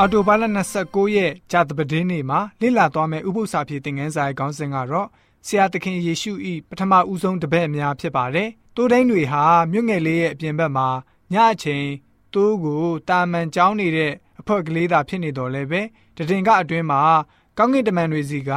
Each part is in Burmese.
အော်တိုဘာလ29ရက်ကြာသပတေးနေ့မှာလေ့လာသွားမယ့်ဥပုသ္စာဖြစ်သင်ခန်းစာရဲ့ခေါင်းစဉ်ကတော့ဆရာသခင်ယေရှု၏ပထမဦးဆုံးတပည့်အများဖြစ်ပါတယ်။တိုးတိုင်းတွေဟာမြို့ငယ်လေးရဲ့အပြင်ဘက်မှာညအချိန်တိုးကိုတာမန်ကြောင်းနေတဲ့အဖွက်ကလေးသာဖြစ်နေတော်လဲပဲတည်င်ကအတွင်းမှာကောင်းကင်တမန်တွေစီက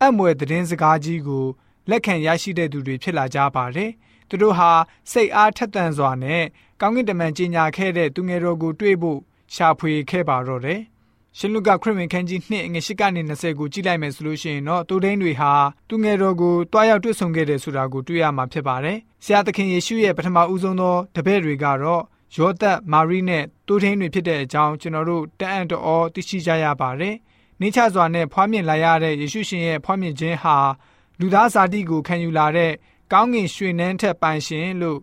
အံ့မွယ်သတင်းစကားကြီးကိုလက်ခံရရှိတဲ့သူတွေဖြစ်လာကြပါတယ်။သူတို့ဟာစိတ်အားထက်သန်စွာနဲ့ကောင်းကင်တမန်ကြီးညာခဲ့တဲ့သူငယ်တော်ကိုတွေ့ဖို့ ရှာဖွေခဲ့ပါတော့တယ်။ရှင်လုကခရစ်ဝင်ခန်းကြီး2ငွေ8ကနေ20ကိုကြည့်လိုက်မယ်ဆိုလို့ရှိရင်တော့တူဒိန်းတွေဟာသူငယ်တော်ကိုတွားရောက်တွေ့ဆုံခဲ့တယ်ဆိုတာကိုတွေ့ရမှာဖြစ်ပါတယ်။ဆရာသခင်ယေရှုရဲ့ပထမဦးဆုံးသောတပည့်တွေကတော့ယောသက်မာရိနဲ့တူဒိန်းတွေဖြစ်တဲ့အကြောင်းကျွန်တော်တို့တအံ့တော်သိရှိကြရပါတယ်။နိချစွာနဲ့ဖွားမြင်လာရတဲ့ယေရှုရှင်ရဲ့ဖွားမြင်ခြင်းဟာလူသားဇာတိကိုခံယူလာတဲ့ကောင်းကင်ရွှေနှန်းထက်ပိုင်ရှင်လို့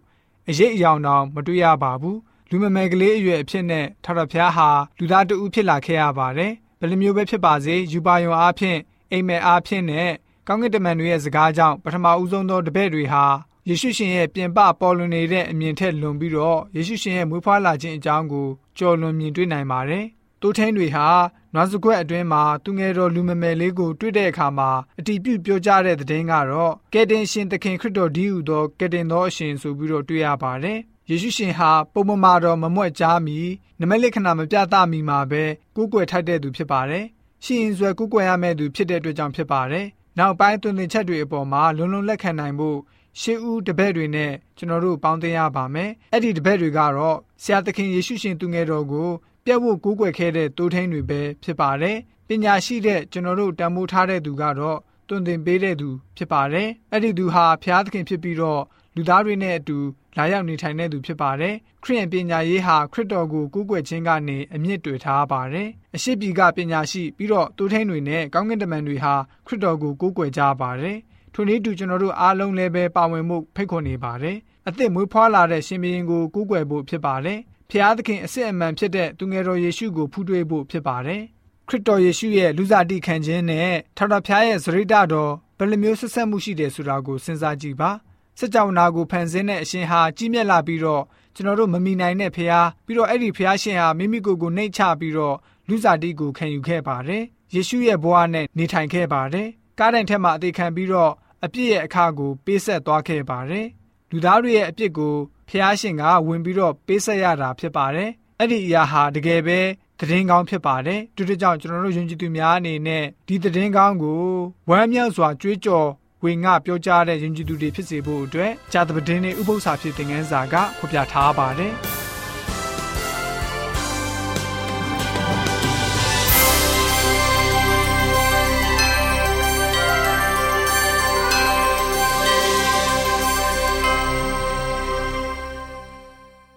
အရေးအယောင်တောင်မတွေ့ရပါဘူး။ လူမမယ်ကလေးအရွယ်အဖြစ်နဲ့ထာဝရဘုရားဟာလူသားတဦးဖြစ်လာခဲ့ရပါတယ်။ဘယ်လိုမျိုးပဲဖြစ်ပါစေယူပါယုံအားဖြင့်အိမ်မက်အားဖြင့်နဲ့ကောင်းကင်တမန်တွေရဲ့စကားကြောင့်ပထမဦးဆုံးသောတပည့်တွေဟာယေရှုရှင်ရဲ့ပြင်ပပေါ်လွင်နေတဲ့အမြင်ထက်လွန်ပြီးတော့ယေရှုရှင်ရဲ့မွေးဖွားလာခြင်းအကြောင်းကိုကြော်လွန်မြင်တွေ့နိုင်ပါတယ်။တိုးထင်းတွေဟာနွားစကွက်အတွင်းမှာသူငယ်တော်လူမမယ်လေးကိုတွေ့တဲ့အခါမှာအတီးပြုတ်ပြောကြတဲ့တဲ့င်းကတော့ကယ်တင်ရှင်သခင်ခရစ်တော်ဒီဟုသောကယ်တင်သောအရှင်ဆိုပြီးတော့တွေ့ရပါတယ်။ ယေရှုရှင်ဟာပုံမမာတော်မမွက်ကြားမီနမလိခဏမပြသမီမှာပဲကိုးကွယ်ထိုက်တဲ့သူဖြစ်ပါတယ်။ရှင်ရင်ဆွဲကိုးကွယ်ရမယ့်သူဖြစ်တဲ့အတွက်ကြောင့်ဖြစ်ပါတယ်။နောက်ပိုင်းသွန်သင်ချက်တွေအပေါ်မှာလုံလုံလက်ခံနိုင်ဖို့ရှေးဦးတပည့်တွေနဲ့ကျွန်တော်တို့ပေါင်းသင်းရပါမယ်။အဲ့ဒီတပည့်တွေကတော့ဆရာသခင်ယေရှုရှင်သူငယ်တော်ကိုပြတ်ဖို့ကိုးကွယ်ခဲ့တဲ့တိုးထင်းတွေပဲဖြစ်ပါတယ်။ပညာရှိတဲ့ကျွန်တော်တို့တန်ဖိုးထားတဲ့သူကတော့တွင်တင်ပေးတဲ့သူဖြစ်ပါတယ်။အဲ့ဒီသူဟာဖျားသခင်ဖြစ်ပြီးတော့ လူသားတွေနဲ့အတူလာရောက်နေထိုင်တဲ့သူဖြစ်ပါတယ်။ခရစ်ယာန်ပညာရေးဟာခရစ်တော်ကိုကူးကွယ်ခြင်းကနေအမြင့်တွေ့ထားပါတယ်။အရှိပြီကပညာရှိပြီးတော့တိုးထိန်တွေနဲ့ကောင်းကင်တမန်တွေဟာခရစ်တော်ကိုကူးကွယ်ကြပါတယ်။ထိုနည်းတူကျွန်တော်တို့အားလုံးလည်းပဲပါဝင်မှုဖိတ်ခေါ်နေပါတယ်။အသက်မွေးဖွားလာတဲ့ရှင်ဘုရင်ကိုကူးကွယ်ဖို့ဖြစ်ပါတယ်။ဖျားသခင်အစစ်အမှန်ဖြစ်တဲ့သူငယ်တော်ယေရှုကိုဖူးထွေးဖို့ဖြစ်ပါတယ်။ခရစ်တော်ယေရှုရဲ့လူစားတိခံခြင်းနဲ့ထာဝရဘုရားရဲ့ဇရိတတော်ဘယ်လိုမျိုးဆက်ဆက်မှုရှိတယ်ဆိုတာကိုစဉ်းစားကြည့်ပါ စကြဝဠာကိုဖန်ဆင်းတဲ့အရှင်ဟာကြီးမြတ်လာပြီးတော့ကျွန်တော်တို့မမီနိုင်တဲ့ဖះပြီးတော့အဲ့ဒီဖះရှင်ဟာမိမိကိုယ်ကိုနှိတ်ချပြီးတော့လူစားတိကိုခံယူခဲ့ပါတယ်ယေရှုရဲ့ဘဝနဲ့နေထိုင်ခဲ့ပါတယ်ကားတိုင်ထက်မှအသေးခံပြီးတော့အပြစ်ရဲ့အခါကိုပေးဆက်သွားခဲ့ပါတယ်လူသားတွေရဲ့အပြစ်ကိုဖះရှင်ကဝင်ပြီးတော့ပေးဆက်ရတာဖြစ်ပါတယ်အဲ့ဒီအရာဟာတကယ်ပဲသတင်းကောင်းဖြစ်ပါတယ်တူတူကြောင့်ကျွန်တော်တို့ယုံကြည်သူများအနေနဲ့ဒီသတင်းကောင်းကိုဝမ်းမြောက်စွာကြွေးကြော် ဝေငှပြောကြားတဲ့ယဉ်ကျေးသူတွေဖြစ်စေဖို့အတွက်ဂျာသပတင်းနဲ့ဥပု္ပ္ပစာဖြစ်တဲ့ငန်းစာကဖော်ပြထားပါတယ်။